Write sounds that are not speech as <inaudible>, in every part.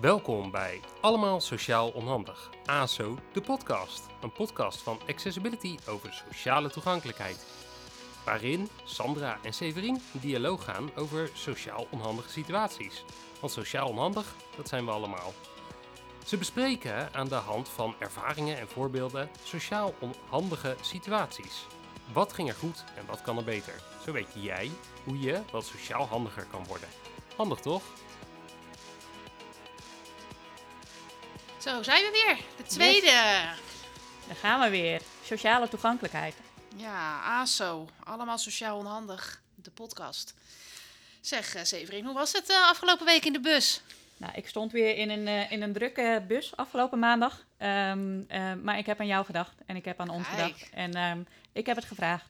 Welkom bij Allemaal Sociaal Onhandig, ASO, de podcast. Een podcast van Accessibility over sociale toegankelijkheid. Waarin Sandra en Severin in dialoog gaan over sociaal onhandige situaties. Want sociaal onhandig, dat zijn we allemaal. Ze bespreken aan de hand van ervaringen en voorbeelden sociaal onhandige situaties. Wat ging er goed en wat kan er beter? Zo weet jij hoe je wat sociaal handiger kan worden. Handig toch? Zo, zijn we weer. De tweede. Daar gaan we weer. Sociale toegankelijkheid. Ja, ASO. Allemaal sociaal onhandig. De podcast. Zeg, uh, Severin, hoe was het uh, afgelopen week in de bus? Nou, ik stond weer in een, uh, in een drukke bus afgelopen maandag. Um, maar ik heb aan jou gedacht en ik heb aan ons Kijk. gedacht. En um, ik heb het gevraagd.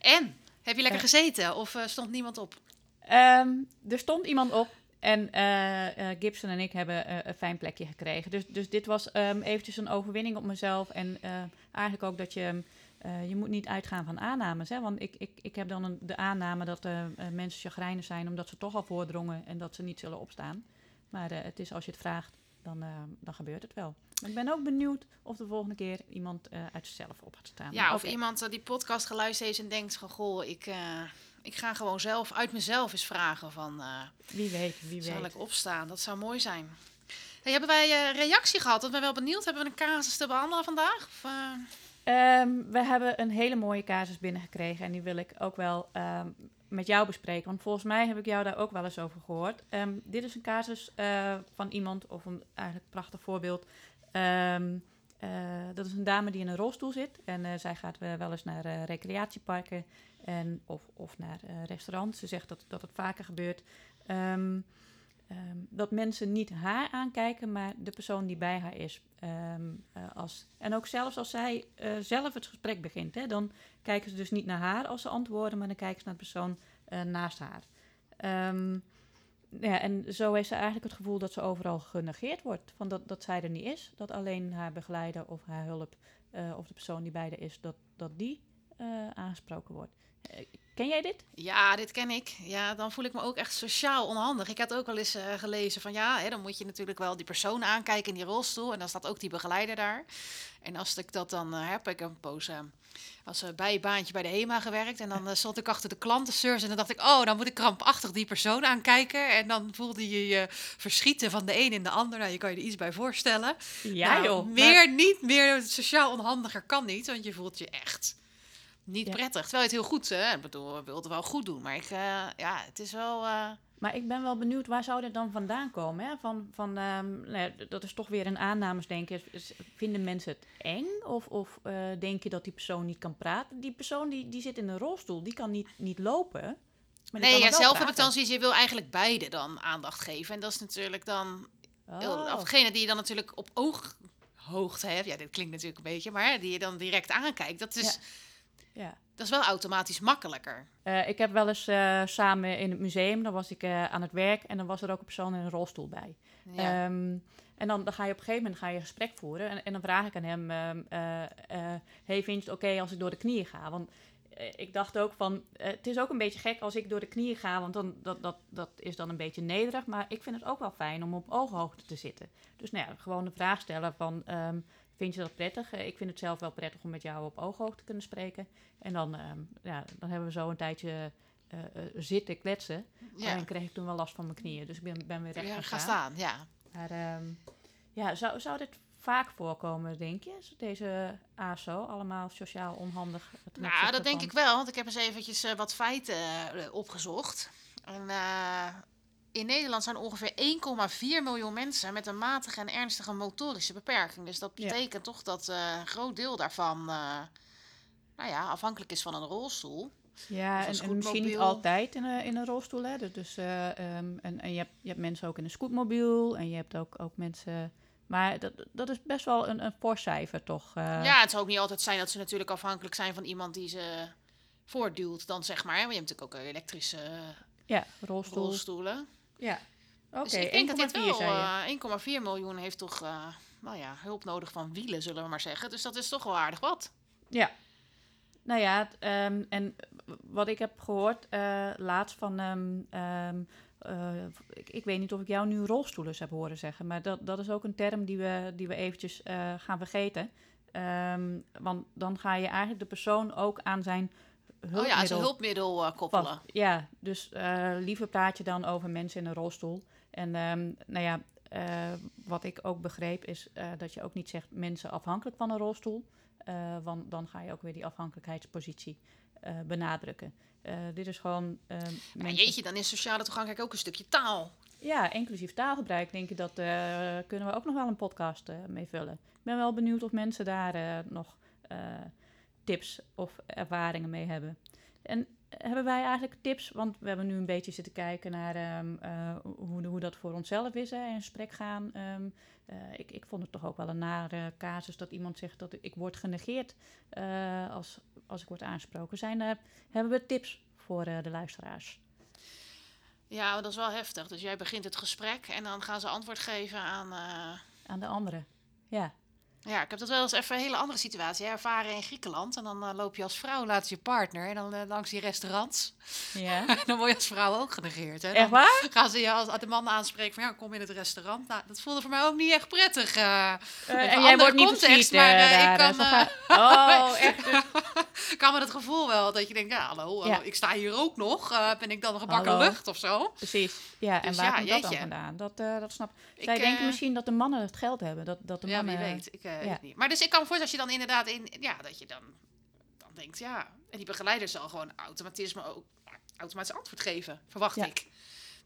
En? Heb je lekker gezeten of stond niemand op? Um, er stond iemand op. En uh, uh, Gibson en ik hebben uh, een fijn plekje gekregen. Dus, dus dit was um, eventjes een overwinning op mezelf. En eigenlijk ook dat je... je moet niet uitgaan van aannames. Hè? Want ik, ik, ik heb dan een, de aanname dat mensen chagrijnig zijn... omdat ze toch al voordrongen en dat ze niet zullen opstaan. Maar het is als je het vraagt, dan, dan gebeurt het wel. Maar ik ben ook benieuwd of de volgende keer iemand uit zichzelf op gaat staan. Ja, of iemand die podcast geluisterd heeft en denkt van... Goh, ik ik ga gewoon zelf uit mezelf eens vragen van... Uh, wie weet, wie zal weet. ik opstaan? Dat zou mooi zijn. Hey, hebben wij uh, reactie gehad? Ik ben wel benieuwd. Hebben we een casus te behandelen vandaag? Of, uh... um, we hebben een hele mooie casus binnengekregen. En die wil ik ook wel um, met jou bespreken. Want volgens mij heb ik jou daar ook wel eens over gehoord. Um, dit is een casus van iemand, of een eigenlijk prachtig voorbeeld... Uh, dat is een dame die in een rolstoel zit. En uh, zij gaat wel eens naar recreatieparken en, of, of naar restaurants. Ze zegt dat, dat het vaker gebeurt. Um, um, dat mensen niet haar aankijken, maar de persoon die bij haar is. Um, als, en ook zelfs als zij zelf het gesprek begint. Hè, dan kijken ze dus niet naar haar als ze antwoorden, maar dan kijken ze naar de persoon naast haar. Ja, en zo heeft ze eigenlijk het gevoel dat ze overal genegeerd wordt. Van dat, dat zij er niet is. Dat alleen haar begeleider of haar hulp uh, of de persoon die bij haar is, dat, dat die uh, aangesproken wordt. Uh, ken jij dit? Ja, dit ken ik. Ja, dan voel ik me ook echt sociaal onhandig. Ik had ook wel eens uh, gelezen van ja, hè, dan moet je natuurlijk wel die persoon aankijken in die rolstoel. En dan staat ook die begeleider daar. En als ik dat dan heb, ik een poos als bijbaantje bij de HEMA gewerkt. En dan stond ik achter de klantenservice en dan dacht ik, oh, dan moet ik krampachtig die persoon aankijken. En dan voelde je je verschieten van de een in de ander. Nou, je kan je er iets bij voorstellen. Ja, nou, joh. Meer maar... niet, meer sociaal onhandiger kan niet, want je voelt je echt niet ja. prettig. Terwijl je het heel goed, hè? Ik bedoel, we wilden wel goed doen, maar ik, uh, ja, het is wel... Uh... Maar ik ben wel benieuwd, waar zou dit dan vandaan komen? Hè? Van, van, um, nou, dat is toch weer een aannames denken. Vinden mensen het eng? Of, of uh, denk je dat die persoon niet kan praten? Die persoon die, die zit in een rolstoel, die kan niet, niet lopen. Maar nee, ja, zelf heb ik dan zoiets, je wil eigenlijk beide dan aandacht geven. En dat is natuurlijk dan... Oh. Of degene die je dan natuurlijk op ooghoogte hebt. Ja, dit klinkt natuurlijk een beetje, maar die je dan direct aankijkt. Dat is... Ja. Ja. Dat is wel automatisch makkelijker. Uh, ik heb wel eens uh, samen in het museum, dan was ik uh, aan het werk en dan was er ook een persoon in een rolstoel bij. Ja. Um, en dan, dan ga je op een gegeven moment ga je een gesprek voeren en, en dan vraag ik aan hem, hey, vind je het oké okay als ik door de knieën ga? Want ik dacht ook van, het is ook een beetje gek als ik door de knieën ga, want dan, dat, dat, dat is dan een beetje nederig. Maar ik vind het ook wel fijn om op ooghoogte te zitten. Dus nou ja, gewoon de vraag stellen van, um, Vind je dat prettig? Uh, ik vind het zelf wel prettig om met jou op ooghoogte te kunnen spreken. En dan, uh, ja, dan hebben we zo een tijdje uh, zitten kletsen. Ja. En kreeg ik toen wel last van mijn knieën. Dus ik ben, ben weer recht ja, gaan ga staan. Ja. Maar um, ja, zou, zou dit vaak voorkomen, denk je? Deze ASO, allemaal sociaal onhandig? Nou, dat denk ik wel. Want ik heb eens eventjes wat feiten opgezocht. En in Nederland zijn ongeveer 1,4 miljoen mensen met een matige en ernstige motorische beperking. Dus dat betekent ja. toch dat uh, een groot deel daarvan uh, nou ja, afhankelijk is van een rolstoel. Ja, en, en, misschien niet altijd in een, in een rolstoel. Hè? Dus, uh, um, en, en je, hebt, je hebt mensen ook in een scootmobiel en je hebt ook, ook mensen... Maar dat, dat is best wel een, een voorcijfer, toch? Ja, het zou ook niet altijd zijn dat ze natuurlijk afhankelijk zijn van iemand die ze voortduwt dan, zeg maar. Want je hebt natuurlijk ook elektrische ja, rolstoel. rolstoelen. Ja, oké. Okay, dus ik denk dat dit wel uh, 1,4 miljoen heeft toch, uh, nou ja, hulp nodig van wielen, zullen we maar zeggen. Dus dat is toch wel aardig wat. Ja. Nou ja, um, en wat ik heb gehoord uh, laatst van um, um, eh, ik, ik weet niet of ik jou nu rolstoelers heb horen zeggen, maar dat, dat is ook een term die we, die we eventjes eh, gaan vergeten. Ehm, want dan ga je eigenlijk de persoon ook aan zijn hulpmiddel... Oh ja, als een hulpmiddel eh, koppelen. Ja, dus eh, liever praat je dan over mensen in een rolstoel. En ehm, nou ja, eh, wat ik ook begreep is dat je ook niet zegt mensen afhankelijk van een rolstoel. want dan ga je ook weer die afhankelijkheidspositie benadrukken. Dit is gewoon Maar mensen- jeetje, dan is sociale toegankelijkheid ook een stukje taal. ja, inclusief taalgebruik, denk ik, dat kunnen we ook nog wel een podcast eh, mee vullen. Ik ben wel benieuwd of mensen daar nog tips of ervaringen mee hebben. En hebben wij eigenlijk tips, want we hebben nu een beetje zitten kijken naar ehm, eh, hoe, hoe dat voor onszelf is, hè, in gesprek gaan. Ehm, eh, ik, ik vond het toch ook wel een nare casus dat iemand zegt dat ik word genegeerd eh, als, als ik word aangesproken. Zijn hebben we tips voor de luisteraars? Ja, dat is wel heftig. Dus jij begint het gesprek en dan gaan ze antwoord geven aan... Aan de anderen. Ja. Ja, ik heb dat wel eens even een hele andere situatie ervaren in Griekenland. En dan eh, loop je als vrouw, laat je partner. En dan eh, langs die restaurants. ja. <laughs> dan word je als vrouw ook genegeerd. Hè. Echt waar? gaan ze je als de man aanspreken van ja, kom in het restaurant. Nou, dat voelde voor mij ook niet echt prettig. Even en jij wordt niet context, maar, eh, ik daar. kan, <laughs> Oh, <laughs> echt? Ik kan me het gevoel wel dat je denkt, ja, hallo, Ja. hallo, ik sta hier ook nog. Ben ik dan een gebakken Hallo. lucht of zo? precies. Ja, en Dus waar ja, komt dat dan vandaan? Dat, dat snap Ik, Zij denken misschien dat de mannen het geld hebben. Dat, dat de Ja, mannen... wie weet. Ik weet ja. het niet. Maar dus ik kan me voorstellen als je dan inderdaad in... Ja, dat je dan, dan denkt, ja... En die begeleider zal gewoon automatisme ook automatisch antwoord geven, verwacht Ja. ik.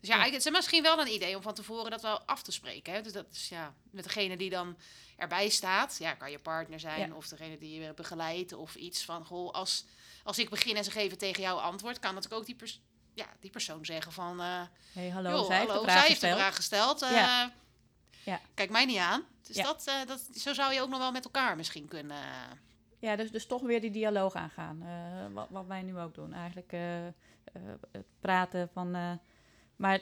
Dus ja, Ja. het is misschien wel een idee om van tevoren dat wel af te spreken. Hè? Dus dat is ja, met degene die dan erbij staat. Ja, kan je partner zijn Ja. of degene die je begeleidt of iets van... Goh, als, als ik begin en ze geven tegen jou antwoord, kan natuurlijk ook die, pers ja, die persoon zeggen van... eh, hey, hallo, joh, zij heeft de vraag zij heeft de gesteld. vraag gesteld. eh, Ja. Ja. Kijk mij niet aan. Dus Ja. dat, eh, dat, zo zou je ook nog wel met elkaar misschien kunnen. Ja, dus, dus toch weer die dialoog aangaan. eh, wat, wat wij nu ook doen. Eigenlijk eh, eh, het praten van... eh, maar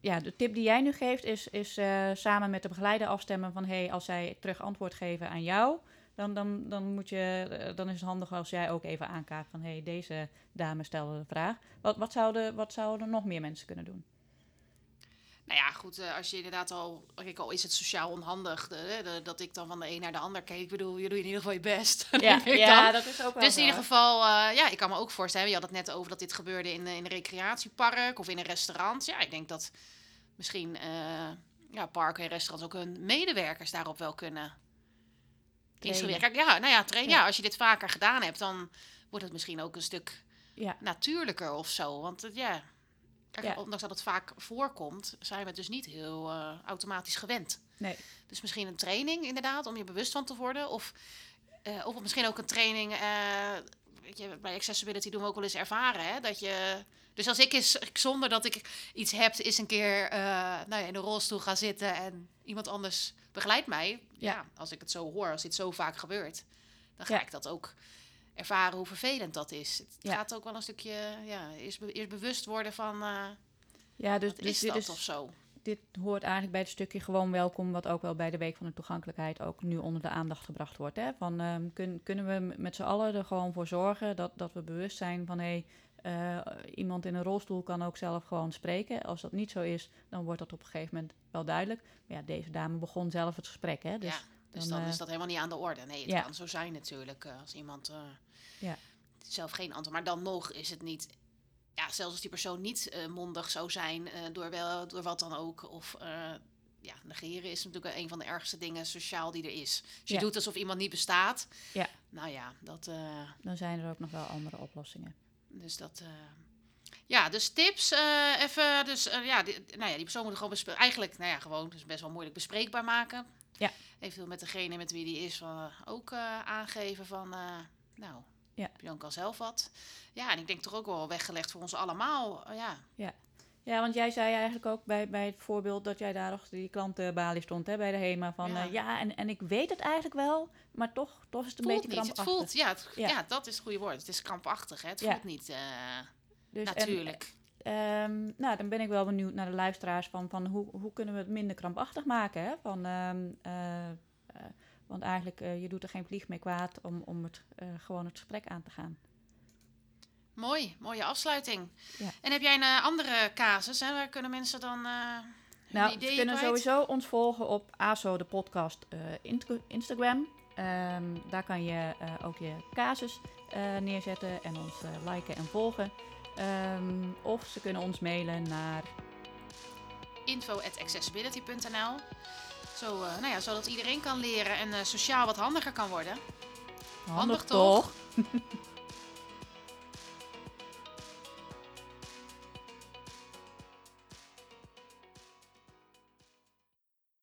ja, de tip die jij nu geeft is, is eh, samen met de begeleider afstemmen van... hey, als zij terug antwoord geven aan jou... Dan, dan, dan, moet je, eh, dan is het handig als jij ook even aankaart van... hey, deze dame stelde de vraag. Wat, wat, zouden, wat zouden nog meer mensen kunnen doen? Nou ja, goed, eh, als je inderdaad al, kijk, al is het sociaal onhandig de, de- dat ik dan van de een naar de ander keek. Ik bedoel, je doet in ieder geval je best. <laughs> Ja, ik ja dat is ook wel Dus in ieder geval, eh, ja, ik kan me ook voorstellen. Je had het net over dat dit gebeurde in, in een recreatiepark of in een restaurant. Ja, ik denk dat misschien eh, ja, parken en restaurants ook hun medewerkers daarop wel kunnen. Kijk, ja, nou ja, trainen. Ja. Ja, als je dit vaker gedaan hebt, dan wordt het misschien ook een stuk Ja. natuurlijker of zo. Want het, ja, kijk, Ja. ondanks dat het vaak voorkomt, zijn we het dus niet heel eh, automatisch gewend. Nee. Dus misschien een training inderdaad, om je bewust van te worden. Of, eh, of misschien ook een training, eh, weet je, bij accessibility doen we ook wel eens ervaren, hè, dat je... Dus als ik eens, zonder dat ik iets heb, eens een keer nou ja, in een rolstoel ga zitten en iemand anders begeleidt mij. Ja. Ja. als ik het zo hoor, als dit zo vaak gebeurt, dan ga Ja. ik dat ook ervaren hoe vervelend dat is. Het Ja. gaat ook wel een stukje, ja, eerst, be- eerst bewust worden van, eh Ja, dus, dus is dit dat is of zo. dit hoort eigenlijk bij het stukje gewoon welkom, wat ook wel bij de Week van de Toegankelijkheid ook nu onder de aandacht gebracht wordt. Hè? Van, ehm, kun- kunnen we met z'n allen er gewoon voor zorgen dat, dat we bewust zijn van hé, hey, eh, iemand in een rolstoel kan ook zelf gewoon spreken. Als dat niet zo is, dan wordt dat op een gegeven moment wel duidelijk. Maar ja, deze dame begon zelf het gesprek. Hè? Dus, ja, dus dan, dan, eh, is dat helemaal niet aan de orde. Nee, het ja. kan zo zijn natuurlijk eh, als iemand eh, Ja. zelf geen antwoord. Maar dan nog is het niet. Ja, zelfs als die persoon niet mondig zou zijn door, wel, door wat dan ook. Of ja, negeren is natuurlijk een van de ergste dingen sociaal die er is. Als je Ja. doet alsof iemand niet bestaat. Ja. Nou ja, dat. dan zijn er ook nog wel andere oplossingen. dus dat. ja, dus tips. even. Dus ja, die, nou ja, die persoon moet gewoon eigenlijk, nou ja, gewoon, dus best wel moeilijk bespreekbaar maken. Ja. Eventueel met degene met wie die is van, eh, ook eh, aangeven van, eh, nou, Ja. al zelf wat? Ja, en ik denk toch ook wel weggelegd voor ons allemaal. eh, ja. Ja, want jij zei eigenlijk ook bij, bij het voorbeeld dat jij daar achter die klantenbalie stond, hè, bij de HEMA. Van Ja. ja, ja en, en ik weet het eigenlijk wel, maar toch, toch is het een voelt beetje niet. Het krampachtig. voelt, ja, het, Ja. ja. dat is het goede woord. Het is krampachtig. Hè? Het Ja. voelt niet Dus, en, Ehm, nou, dan ben ik wel benieuwd naar de luisteraars van, van hoe, hoe kunnen we het minder krampachtig maken. Hè? Van, ehm, eh, eh, want eigenlijk, eh, je doet er geen vlieg mee kwaad om, om het, gewoon het gesprek aan te gaan. Mooi, mooie afsluiting. Ja. En heb jij een andere casus? Hè? Waar kunnen mensen dan Nou, ze ideeën kunnen kwijt? sowieso ons volgen op ASO de podcast Instagram. Ehm, daar kan je ook je casus neerzetten en ons liken en volgen. Ehm, of ze kunnen ons mailen naar info.accessibility.nl Zo, eh, nou ja, zodat iedereen kan leren en eh, sociaal wat handiger kan worden. handig toch? toch? <laughs>